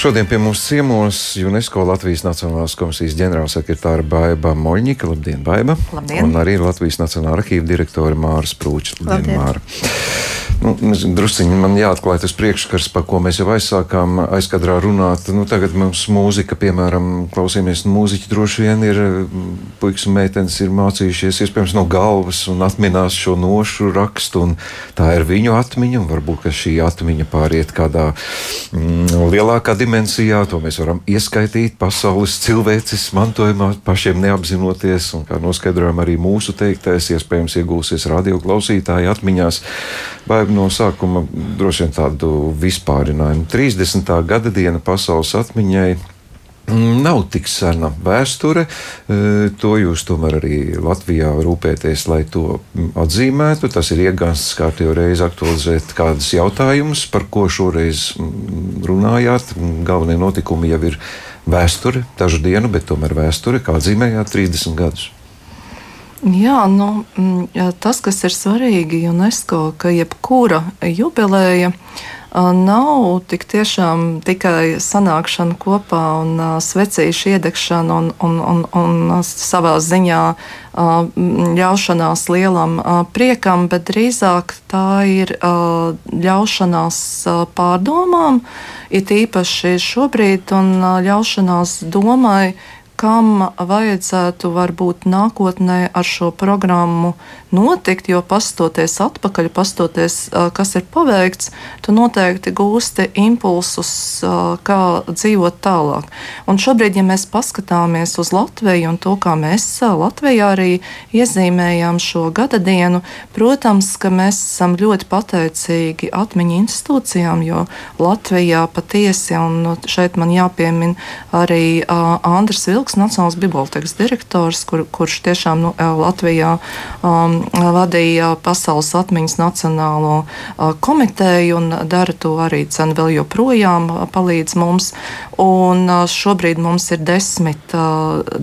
Šodien pie mums ciemos UNESCO Latvijas Nacionālās komisijas ģenerālsekretāra Baiva Moļņika. Labdien, Baiva! Labdien. Un arī Latvijas Nacionālā arhīva direktore Māra Sprūča. Labdien. Māra. Nu, drusciņi man jāatklāj tas priekšskars, par ko mēs jau aizsākām aizkadrā runāt. Nu, tagad mums mūzika, piemēram, klausīsimies mūziķi droši vien ir puikas un meitenes ir mācījušies iespējams no galvas un atminās šo nošu rakstu. Tā ir viņu atmiņa, un varbūt šī atmiņa pāriet kādā mm, lielākā dimensijā. To mēs varam ieskaitīt pasaules cilvēces mantojumā, pašiem neapzinoties, un kā noskaidrojam arī mūsu teiktais, iespējams iegūsies radioklausītāju atmiņās. Vai no sākuma droši vien tādu vispārinājumu. 30. gada diena pasaules atmiņai. Nav tik sena vēsture, e, to jūs tomēr arī Latvijā rūpēties, lai to atzīmētu. Tas ir iegāns kārtīgi reizi aktualizēt kādus jautājumus, par ko šoreiz runājāt. Galvenie notikumi jau ir vēsture, dažu dienu, bet tomēr vēsture, kā atzīmējāt 30 gadus. Jā, nu, tas, kas ir svarīgi UNESCO, ka jebkura jubileja nav tik tiešām tikai sanākšana kopā un svecīšu iedegšana un, un, un, un savā ziņā ļaušanās lielam priekam, bet drīzāk tā ir ļaušanās pārdomām, it īpaši šobrīd, un ļaušanās domai, kam vajadzētu varbūt nākotnē ar šo programmu notikt, jo pastoties atpakaļ, pastoties, kas ir paveikts, tu noteikti gūsti impulsus, kā dzīvot tālāk. Un šobrīd, ja mēs paskatāmies uz Latviju un to, kā mēs Latvijā arī iezīmējām šo gada dienu, protams, ka mēs esam ļoti pateicīgi atmiņu institūcijām, jo Latvijā patiesi, un šeit man jāpiemina arī Andris Vilks, Vilks, Nacionālās bibliotekas direktors, kur, kurš tiešām nu, Latvijā um, vadīja Pasaules atmiņas nacionālo komiteju un dara to arī cenu vēl joprojām palīdz mums. Un šobrīd mums ir desmit,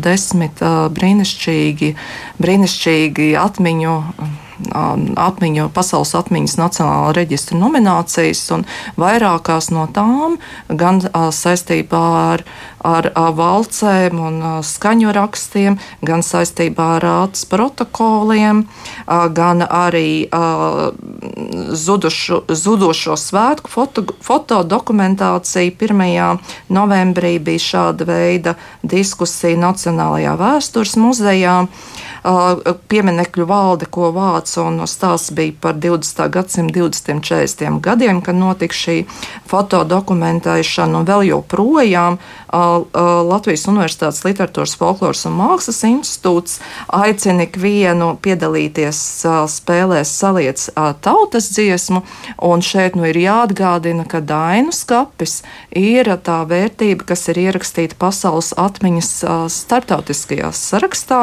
desmit brīnišķīgi, brīnišķīgi atmiņu atmiņu, pasaules atmiņas nacionālā reģistra nominācijas, un vairākās no tām gan saistībā ar, ar valcēm un skaņu rakstiem, gan saistībā ar rātas protokoliem, gan arī zudušu, zudošo svētku foto, fotodokumentāciju. 1. novembrī bija šāda veida diskusija Nacionālajā vēstures muzejā. Pieminekļu valde, ko vāca un stāsts bija par 20. gadsimta 20. un 40. gadiem, kad notika šī fotodokumentēšana, un vēl joprojām Latvijas Universitātes Literatūras, Folkloras un Mākslas institūts aicina ikvienu piedalīties spēlēs saliec tautas dziesmu, un šeit nu ir jāatgādina, ka Dainu skapis ir tā vērtība, kas ir ierakstīta pasaules atmiņas starptautiskajā sarakstā,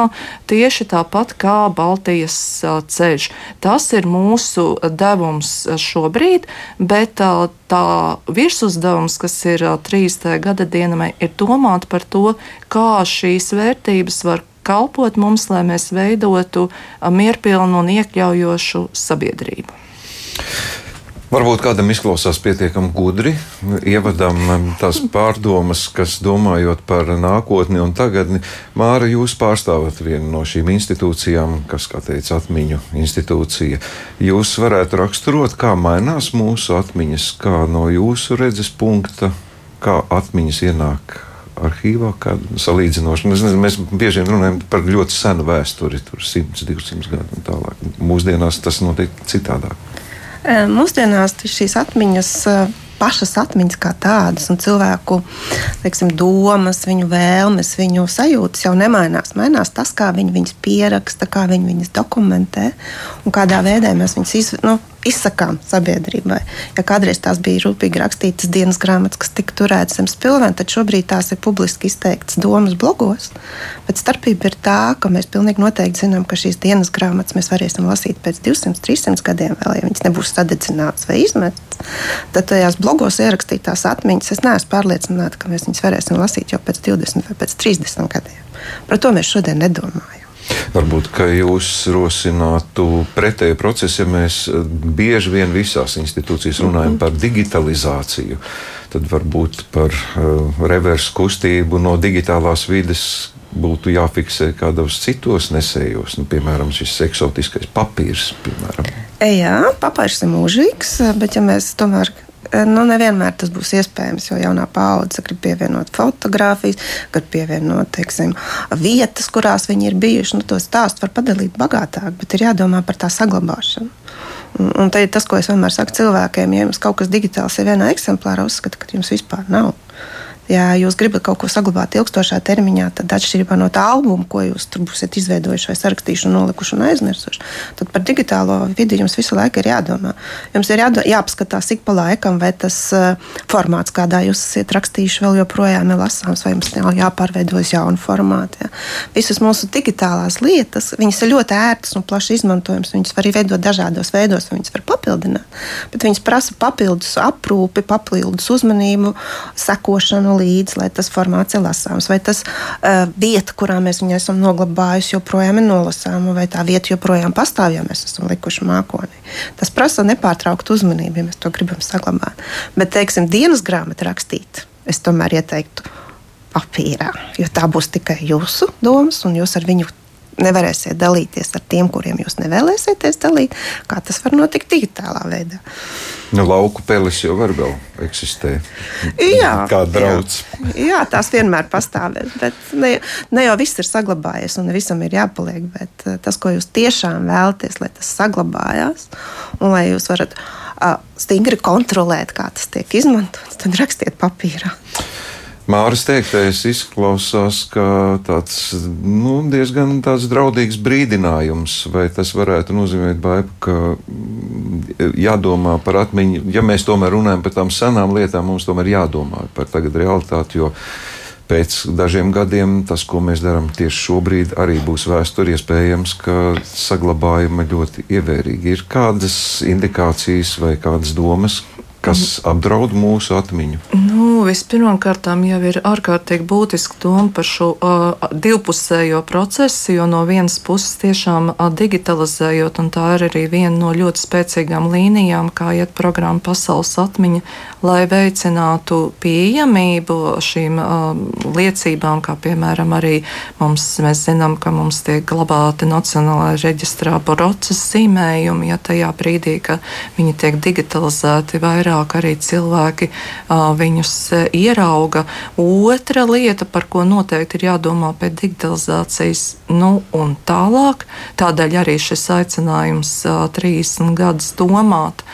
tieši tāpat kā Baltijas ceļš. Tas ir mūsu devums šobrīd, bet tā virsuzdevums, kas ir 30. gada dienamai, ir domāt par to, kā šīs vērtības var kalpot mums, lai mēs veidotu mierpilnu un iekļaujošu sabiedrību. Varbūt kādam izklausās pietiekami gudri, ievadam tās pārdomas, kas domājot par nākotni un tagadni. Māra, jūs pārstāvat vienu no šīm institūcijām, kas, kā teica, atmiņu institūcija. Jūs varētu raksturot, kā mainās mūsu atmiņas, kā no jūsu redzes punkta, kā atmiņas ienāk arhīvā, kāda salīdzinoša. Nezinu, mēs bieži vien runājam par ļoti senu vēsturi, tur 100, 200 gadu un tālāk. Mūsdienās tas notiek citādāk. Mūsdienās šīs atmiņas pašas atmiņas kā tādas, un cilvēku teiksim, domas, viņu vēlmes, viņu sajūtas jau nemainās. Mainās tas, kā viņi viņus pieraksta, kā viņi viņus dokumentē un kādā veidā mēs viņus iz, nu, izsakām sabiedrībai. Ja kādreiz tās bija rūpīgi rakstītas dienas grāmatas, kas tika turētas zem spilvena, tad šobrīd tās ir publiski izteiktas domas blogos. Bet starpība ir tā, ka mēs pilnīgi noteikti zinām, ka šīs dienas grāmatas mēs varēsim lasīt pēc 200, 300 gadiem, vēl ja viņas nebūs sadedzinātas vai izmetas. Tad tajās blogos ierakstītās atmiņas es neesmu pārliecināta, ka mēs viņas varēsim lasīt jau pēc 20 vai pēc 30 gadiem. Par to mēs šodien nedomājam. Varbūt jūs rosinātu pretēju procesu, ja mēs eh, bieži vien visās institūcijās runājam mm -hmm. par digitalizāciju. tad varbūt par uh, reversu kustību no digitālās vides būtu jāfiksē kādos citos nesējos, nu, piemēram, šis eksotiskais papīrs. Piemēram. Jā, papīrs ir mūžīgs, bet ja mēs tomēr nu, nevienmēr tas būs iespējams, jo jaunā paudze grib pievienot fotogrāfijas, grib pievienot teiksim, vietas, kurās viņi ir bijuši. Nu, to stāstu var padalīt bagātāk, bet ir jādomā par tā saglabāšanu. Un, un tas, ko es vienmēr saku cilvēkiem, ja jums kaut kas digitāls ir vienā eksemplārā, uzskata, ka jums vispār nav. Ja jūs gribat kaut ko saglabāt ilgstošā termiņā, tad atšķirībā no tā albuma, ko jūs tur būsiet izveidojuši, vai sarakstījuši, nolikuši un aizmirsuši, tad par digitālo vidi jums visu laiku ir jādomā. Jums ir jādo, jāpaskatās ik pa laikam, vai tas uh, formāts, kādā jūs esat rakstījuši, vēl joprojām ir lasāms, vai jums jāpārveidojas jaunu formātu. Ja. Visas mūsu digitālās lietas, viņas ir ļoti ērtas un plaši izmantojamas. Viņas var arī veidot dažādos veidos, viņas var papildināt, bet viņas prasa papildus aprūpi, papildus uzmanību, sekošanu līdzi, lai tas formāts ir lasāms, vai tas uh, vieta, kurā mēs viņu esam noglabājuši, joprojām ir nolasāma, vai tā vieta joprojām pastāv, ja mēs esam likuši mākonī. Tas prasa nepārtrauktu uzmanību, ja mēs to gribam saglabāt. Bet, teiksim, dienas grāmatu rakstīt, es tomēr ieteiktu papīrā, jo tā būs tikai jūsu domas, un jūs ar viņu nevarēsiet dalīties ar tiem, kuriem jūs nevēlēsieties dalīt, kā tas var notikt digitālā veidā. Nu, lauku peles jau var vēl eksistēt. Jā, kā draudz. Jā, jā, tās vienmēr pastāvēs. Bet ne, ne jau viss ir saglabājies, un visam ir jāpaliek. Bet eh, tas, ko jūs tiešām vēlaties, lai tas saglabājās, un lai jūs varat uh, stingri kontrolēt, kā tas tiek izmantots, tad rakstiet papīrā. Māris teiktais izklausās kā tāds nu, diezgan tāds draudīgs brīdinājums, vai tas varētu nozīmēt, baipu, ka mm, jādomā par atmiņu. Ja mēs tomēr runājam par tām senām lietām, mums tomēr jādomā par tagad realitāti, jo pēc dažiem gadiem tas, ko mēs darām tieši šobrīd, arī būs vēsture. Iespējams, ka saglabājuma ļoti ievērīgi ir kādas indikācijas vai kādas domas, kas apdraud mūsu atmiņu? Vispirmkārt, jau ir ārkārtīgi būtiski doma par šo uh, divpusējo procesu, jo no vienas puses tiešām uh, digitalizējot, un tā ir arī viena no ļoti spēcīgām līnijām, kā iet programma Pasaules atmiņa, lai veicinātu pieejamību šīm uh, liecībām, kā piemēram arī mums, mēs zinām, ka mums tiek glabāti Nacionālajā reģistrā procesa zīmējumi, ja tajā brīdī, ka viņi tiek digitalizēti vairāk arī cilvēki viņus ierauga. Otra lieta, par ko noteikti ir jādomā pēc digitalizācijas, nu un tālāk, tādēļ arī šis aicinājums 30 gadus domāt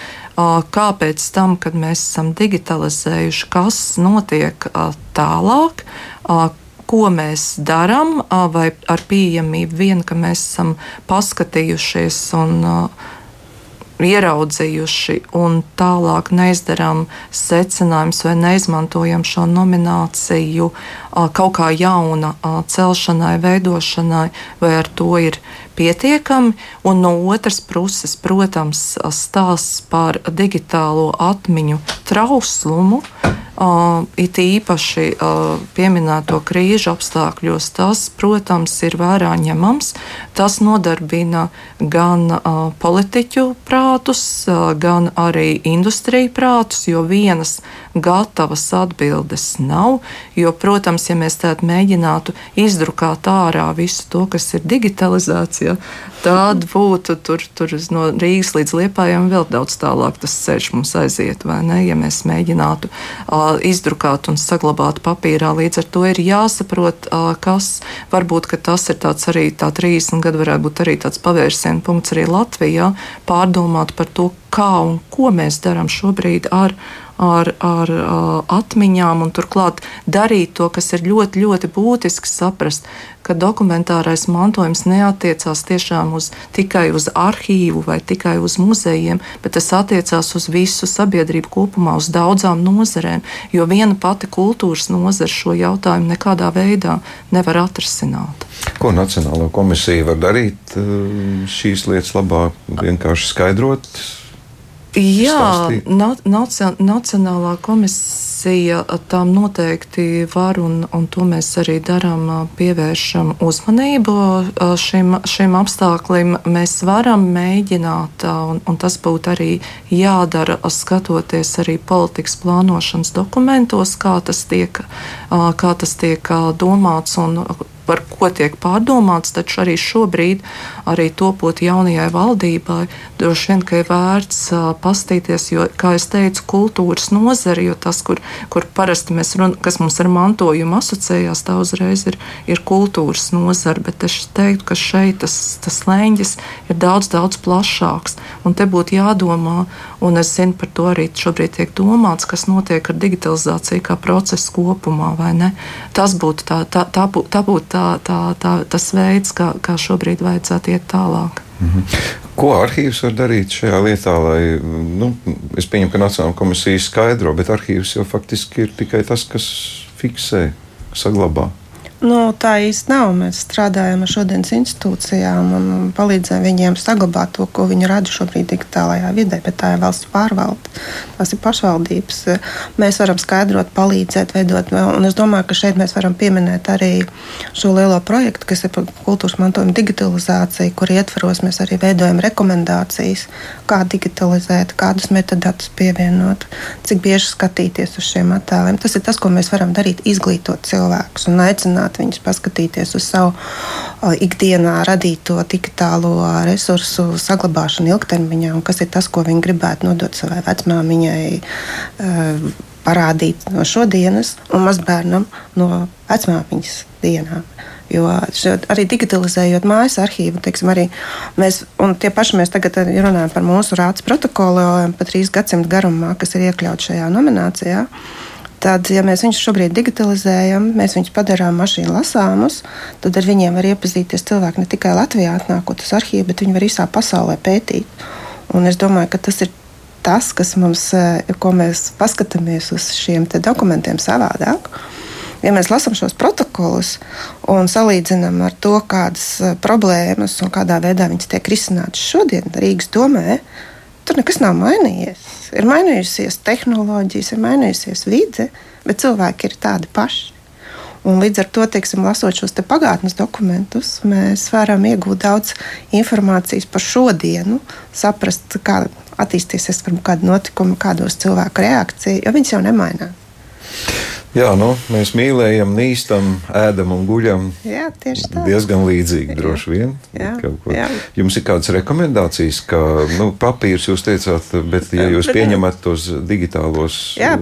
kāpēc tam, kad mēs esam digitalizējuši, kas notiek tālāk, ko mēs darām, vai ar pieejamību vien, ka mēs esam paskatījušies un ieraudzījuši un tālāk neizdarām secinājumus vai neizmantojam šo nomināciju kaut kā jauna celšanai, veidošanai, vai ar to ir pietiekami. Un no otras puses, protams, stāsts par digitālo atmiņu trauslumu. Uh, it īpaši uh, pieminēto krīžu apstākļos, tas, protams, ir vērā ņemams. Tas nodarbina gan uh, politiķu prātus, gan arī industriju prātus, jo vienas gatavas atbildes nav. Jo, protams, ja mēs tādu mēģinātu izdrukāt ārā visu to, kas ir digitalizācija, tad būtu tur, tur no Rīgas līdz Liepājam vēl daudz tālāk tas ceļš mums aiziet, vai ne? Ja mēs mēģinātu uh, izdrukāt un saglabāt papīrā, līdz ar to ir jāsaprot, uh, kas varbūt tas ir tāds arī tā 30 gadu varētu būt arī tāds pavērsienu punkts arī Latvijā, pārdomāt par to, kā un ko mēs darām šobrīd ar ar, ar atmiņām, un turklāt darīt to, kas ir ļoti, ļoti būtiski saprast, ka dokumentārais mantojums neatiecās tiešām uz, tikai uz arhīvu vai tikai uz muzejiem, bet tas attiecās uz visu sabiedrību kopumā, uz daudzām nozarēm, jo viena pati kultūras nozara šo jautājumu nekādā veidā nevar atrisināt. Ko Nacionālā komisija var darīt šīs lietas labā, vienkārši skaidrot? Jā, na, nacionālā komisija tam noteikti var, un, un to mēs arī darām, pievēršam uzmanību šim, šim apstākļim. Mēs varam mēģināt, un, un tas būtu arī jādara, skatoties arī politikas plānošanas dokumentos, kā tas tiek, kā tas tiek domāts un par ko tiek pārdomāts, taču arī šobrīd, arī topot jaunajai valdībai, droši vien, ka ir vērts pastīties, jo, kā es teicu, kultūras nozare, jo tas, kur, kur parasti mēs runājam, kas mums ar mantojumu asociējās, tā uzreiz ir, ir kultūras nozare, bet es teiktu, ka šeit tas, tas leņķis ir daudz, daudz plašāks, un te būtu jādomā, un es zinu, par to arī šobrīd tiek domāts, kas notiek ar digitalizāciju kā procesu kopumā, vai ne? Tas būtu tā, tā, tā, tā, tā būtu tā, tā, tā, tas veids, kā, kā šobrīd vajadzētu iet tālāk. -hmm. Ko arhīvs var darīt šajā lietā, lai, nu, es pieņemu, ka Nacionāla komisija skaidro, bet arhīvs jau faktiski ir tikai tas, kas fiksē, saglabā. Nu, tā īsti nav. Mēs strādājam ar šodienas institūcijām un palīdzam viņiem saglabāt to, ko viņi rada šobrīd digitālajā vidē, bet tā ir valsts pārvalde. Tās ir pašvaldības. Mēs varam skaidrot, palīdzēt, veidot. Un es domāju, ka šeit mēs varam pieminēt arī šo lielo projektu, kas ir kultūras mantojuma digitalizāciju, kur ietvaros mēs arī veidojam rekomendācijas, kā digitalizēt, kādus metadatus pievienot, cik bieži skatīties uz šiem attēliem. Tas ir tas, ko mēs varam darīt, izglītot cilvēkus un aicināt aicināt viņus paskatīties uz savu ikdienā radīto digitālo resursu saglabāšanu ilgtermiņā un kas ir tas, ko viņi gribētu nodot savai vecmāmiņai. Parādīt no šodienas, un mazbērnam no vecmāmiņas dienām. Jo arī digitalizējot mājas arhīvu, teiksim, arī mēs, un tie paši mēs tagad runājam par mūsu rādes protokolu, pa trīs gadsimtu garumā, kas ir iekļauts šajā nominācijā. Uh, Tad, ja mēs viņus šobrīd digitalizējam, mēs viņus padarām mašīnu lasāmus, tad ar viņiem var iepazīties cilvēki ne tikai Latvijā, atnākot uz arhīvu, bet viņi var visā pasaulē pētīt. Un es domāju, ka tas ir tas, kas mums, eh, ko mēs paskatāmies uz šiem dokumentiem savādāk. Ja mēs lasām šos protokolus un salīdzinām ar to, kādas eh, problēmas un kādā veidā viņas tiek risinātas šodien Rīgas domē, tur nekas nav mainījies ir mainījusies tehnoloģijas, ir mainījusies vide, bet cilvēki ir tādi paši. Un līdz ar to, teiksim, lasot šos te pagātnes dokumentus, mēs varam iegūt daudz informācijas par šodienu, saprast, kā attīstīsies kāda notikuma, kādos cilvēku reakcija, jo viņas jau nemainās. Jā, nu, mēs mīlējam, nīstam, ēdam un guļam. Jā, tieši tā. Diezgan līdzīgi, droši vien. Jā, jā. Jums ir kādas rekomendācijas, kā nu, papīrs, jūs teicāt, bet ja jūs pieņemat tos digitālos jā,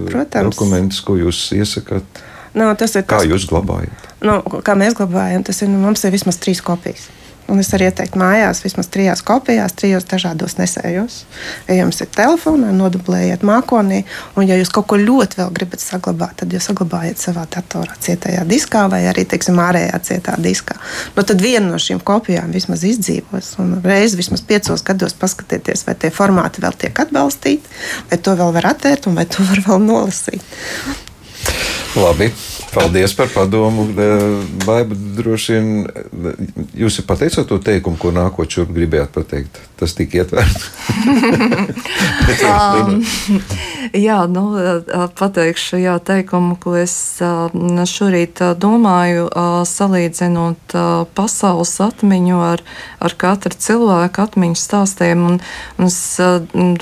dokumentus, ko jūs iesakāt, no, tas ir kā tas, jūs glabājat? Nu, kā mēs glabājam, tas ir, nu, mums ir vismaz trīs kopijas. Un es arī ieteiktu mājās vismaz trijās kopijās, trijos dažādos nesējos. Ja jums ir telefonā, nodublējiet mākonī, un ja jūs kaut ko ļoti vēl gribat saglabāt, tad jūs saglabājiet savā datorā, cietajā diskā vai arī, teiksim, ārējā cietā diskā. Nu, tad viena no šīm kopijām vismaz izdzīvos, un reizi vismaz piecos gados paskatieties, vai tie formāti vēl tiek atbalstīti, vai to vēl var atvērt un vai to var vēl nolasīt. Labi. Paldies par padomu. Baiba, droši vien jūs pateicāt to teikumu, ko nākotnē šurp gribējāt pateikt. Tas tika ietverts. um, jā, nu, pateikšu jā, teikumu, ko es šorīt domāju, salīdzinot pasaules atmiņu ar, ar katru cilvēku atmiņu stāstiem. Un, un es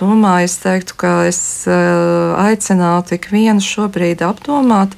domāju, es teiktu, ka es aicinātu ikvienu šobrīd apdomāt,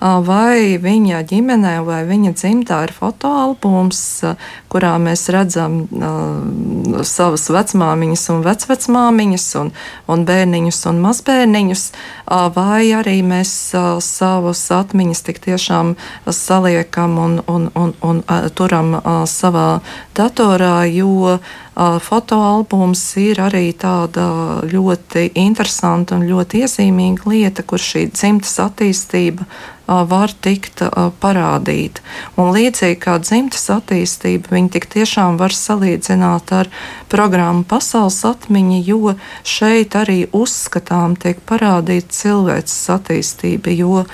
vai viņa ģimenē vai viņa dzimtā ir fotoalbums, kurā mēs redzam uh, savas vecmāmiņas un vecvecmāmiņas un, un bērniņus un mazbērniņus, uh, vai arī mēs uh, savus atmiņas tik tiešām saliekam un, un, un, un uh, turam uh, savā datorā, jo fotoalbums ir arī tāda ļoti interesanta un ļoti iezīmīga lieta, kur šī dzimtas attīstība var tikt parādīta. Un līdzīgi kā dzimtas attīstība, viņi tik tiešām var salīdzināt ar programmu Pasaules atmiņa, jo šeit arī uzskatām tiek parādīta cilvēces attīstība, jo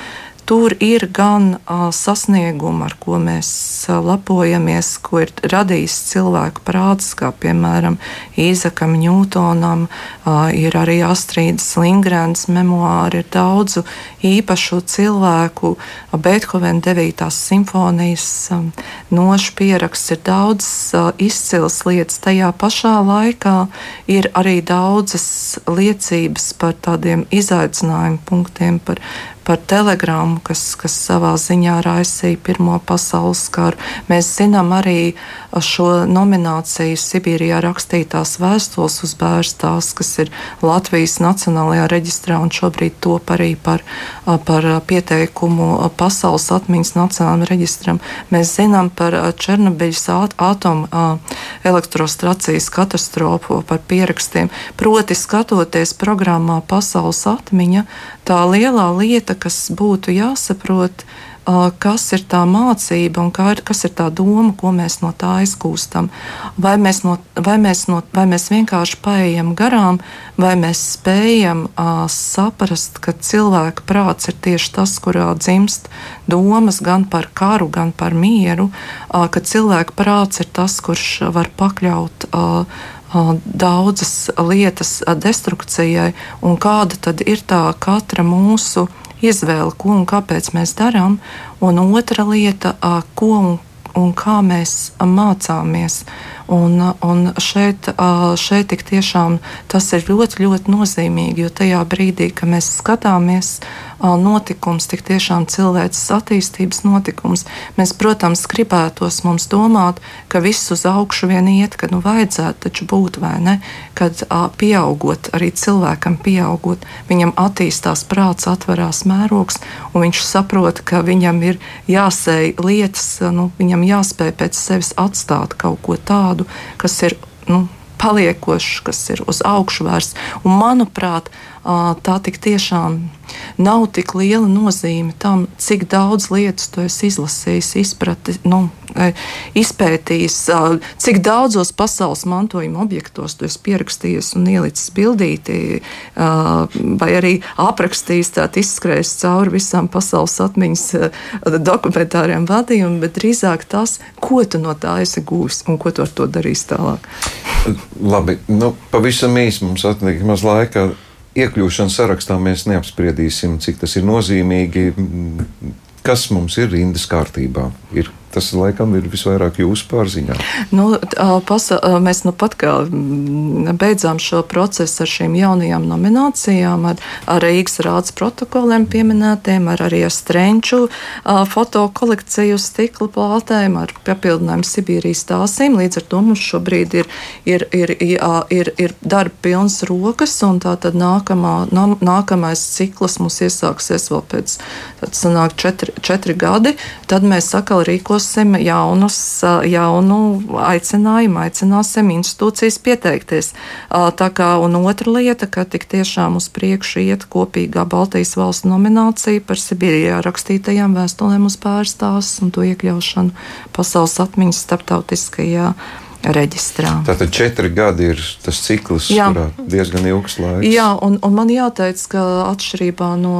tur ir gan uh, sasniegumi, ar ko mēs uh, lepojamies, ko ir radījis cilvēku prāts, kā piemēram Īzakam Ņūtonam, uh, ir arī Astrīdas Lingrēnas memoāri, ir daudzu īpašu cilvēku, Beethovena 9. simfonijas um, nošu pieraksts, ir daudz uh, izcils lietas. Tajā pašā laikā ir arī daudzas liecības par tādiem izaicinājumu punktiem, par par telegramu, kas, kas savā ziņā raisīja Pirmo pasaules karu. Mēs zinām arī šo nomināciju Sibīrijā rakstītās vēstules uz bērstās, kas ir Latvijas Nacionālajā reģistrā un šobrīd top arī par, par pieteikumu Pasaules atmiņas Nacionālajam reģistram. Mēs zinām par Černobiļas atomu elektrostracijas katastrofu, par pierakstiem. Proti, skatoties programmā Pasaules atmiņa, tā lielā lieta, kas būtu jāsaprot, kas ir tā mācība un ir, kas ir tā doma, ko mēs no tā izgūstam. Vai mēs, no, vai mēs, no, vai mēs vienkārši paējam garām, vai mēs spējam uh, saprast, ka cilvēka prāts ir tieši tas, kurā dzimst domas gan par karu, gan par mieru, uh, ka cilvēka prāts ir tas, kurš var pakļaut. Uh, daudzas lietas destrukcijai, un kāda tad ir tā katra mūsu izvēle, ko un kāpēc mēs darām, un otra lieta, ko un, un kā mēs mācāmies. Un, un šeit, šeit tiešām tas ir ļoti, ļoti nozīmīgi, jo tajā brīdī, kad mēs skatāmies notikums, tik tiešām cilvēces attīstības notikums. Mēs, protams, gribētos mums domāt, ka viss uz augšu vien iet, ka nu vajadzētu taču būt vai ne, kad pieaugot, arī cilvēkam pieaugot, viņam attīstās prāts, atverās mērogs, un viņš saprot, ka viņam ir jāsēj lietas, nu, viņam jāspēj pēc sevis atstāt kaut ko tādu, kas ir. Nu, paliekošs, kas ir uz augšu vērsts. Un, manuprāt, tā tiešām nav tik liela nozīme tam, cik daudz lietas tu esi izlasījis, izprati, nu, izpētījis, cik daudzos pasaules mantojuma objektos tu esi pierakstījies un ielicis bildīti, vai arī aprakstījis, tā izskrējis cauri visām pasaules atmiņas dokumentāriem vadījumiem, bet drīzāk tas, ko tu no tā esi gūs un ko tu ar to darīsi tālāk. Labi, nu, pavisam īsi mums atliek maz laika iekļūšanas sarakstā mēs neapspriedīsim, cik tas ir nozīmīgi. Kas mums ir rindas kārtībā? Ir Tas laikam ir visvairāk jūsu pārziņā. Nu, pasa, mēs nu pat kā beidzām šo procesu ar šīm jaunajām nominācijām, ar, ar Rīgas rādes protokoliem pieminētiem, ar arī ar Strenču fotokolekciju stikla plātēm, ar papildinājumu Sibīrijas stāstīm. Līdz ar to mums šobrīd ir, ir, ir, ir, ir darba pilns rokas, un tā tad nākamā, nākamais cikls mums iesāksies vēl pēc, tad sanāk četri, četri gadi, tad mēs sakal rīkos izmantosim jaunus, jaunu aicinājumu, aicināsim institūcijas pieteikties. Tā kā un otra lieta, ka tik tiešām uz priekšu iet kopīgā Baltijas valsts nominācija par Sibīrijā rakstītajām vēstulēm uz pārstāvs un to iekļaušanu pasaules atmiņas starptautiskajā reģistrā. Tātad četri gadi ir tas cikls, Jā. kurā diezgan ilgs laiks. Jā, un, un man jāteic, ka atšķirībā no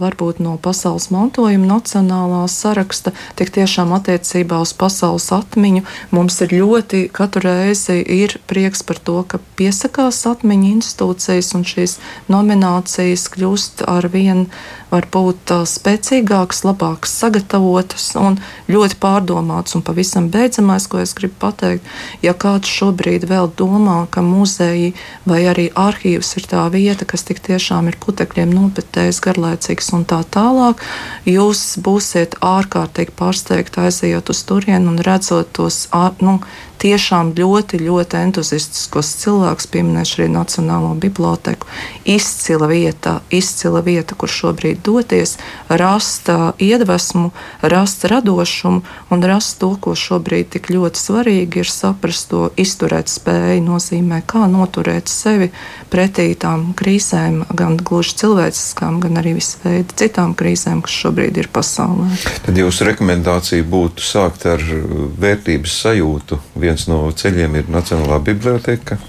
varbūt no pasaules mantojuma nacionālā saraksta, tik tiešām attiecībā uz pasaules atmiņu mums ir ļoti katru reizi ir prieks par to, ka piesakās atmiņu institūcijas un šīs nominācijas kļūst ar vien varbūt spēcīgākas, labākas sagatavotas un ļoti pārdomātas un pavisam beidzamais, ko es gribu pateikt Ja kāds šobrīd vēl domā, ka muzeji vai arī arhīvs ir tā vieta, kas tik tiešām ir putekļiem nopetējis, garlaicīgs un tā tālāk, jūs būsiet ārkārtīgi pārsteigti aiziet uz turieni un redzot tos nu, tiešām ļoti, ļoti entuziastiskos cilvēkus, pieminēšu arī Nacionālo biblioteku. Izcila vieta, izcila vieta, kur šobrīd doties, rast iedvesmu, rast radošumu un rast to, ko šobrīd tik ļoti svarīgi ir saprast to izturēt spēju, nozīmē, kā noturēt sevi pretī tām krīzēm, gan gluži cilvēciskām, gan arī visveida citām krīzēm, kas šobrīd ir pasaulē. Tad jūsu rekomendācija būtu sākt ar vērtības sajūtu viens no ceļiem ir Nacionālā biblioteka,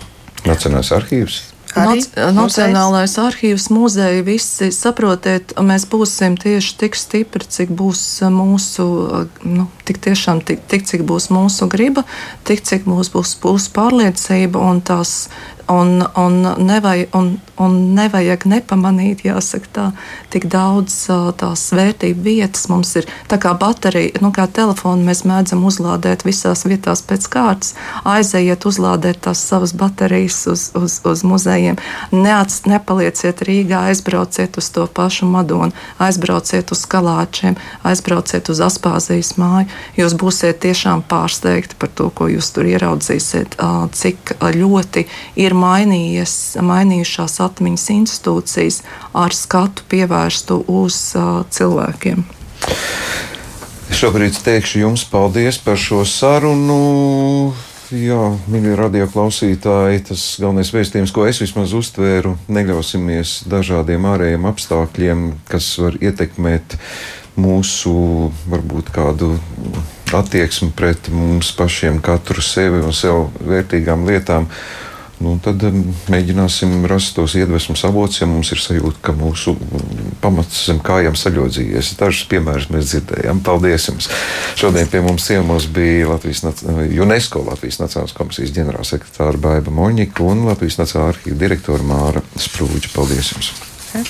Nacionālais arhīvs. Arī Nac Nacionālais arhīvs, muzeja, visi saprotiet, mēs būsim tieši tik stipri, cik būs mūsu, nu, tik tiešām, tik, tik cik būs mūsu griba, tik cik mūs būs, būs pārliecība un tās un, un, nevajag, un, un nevajag nepamanīt, jāsaka, tā, tik daudz tās vērtību vietas. Mums ir tā kā baterija, nu, kā telefonu mēs mēdzam uzlādēt visās vietās pēc kārtas. Aizejiet, uzlādēt tās savas baterijas uz, uz, uz muzejiem. Neats, nepalieciet Rīgā, aizbrauciet uz to pašu Madonu, aizbrauciet uz Kalāčiem, aizbrauciet uz Aspāzijas māju. Jūs būsiet tiešām pārsteigti par to, ko jūs tur ieraudzīsiet, cik ļoti ir mainījies, mainījušās atmiņas institūcijas ar skatu pievērstu uz uh, cilvēkiem. Šobrīd teikšu jums paldies par šo sarunu. Jā, mīļie radioklausītāji, tas galvenais vēstījums, ko es vismaz uztvēru, neļausimies dažādiem ārējiem apstākļiem, kas var ietekmēt mūsu varbūt kādu attieksmi pret mums pašiem, katru sevi un sev vērtīgām lietām. Nu, tad um, mēģināsim rast tos iedvesmas avotus, ja mums ir sajūta, ka mūsu mm, pamats zem kājām saļodzījies. Dažus piemērus mēs dzirdējām. Paldies jums! Šodien pie mums ciemos bija Latvijas, UNESCO Latvijas Nacionālās komisijas ģenerālsekretāra Baiba Moņika un Latvijas Nacionālā arhīva direktora Māra Sprūģa. Paldies jums! Ja.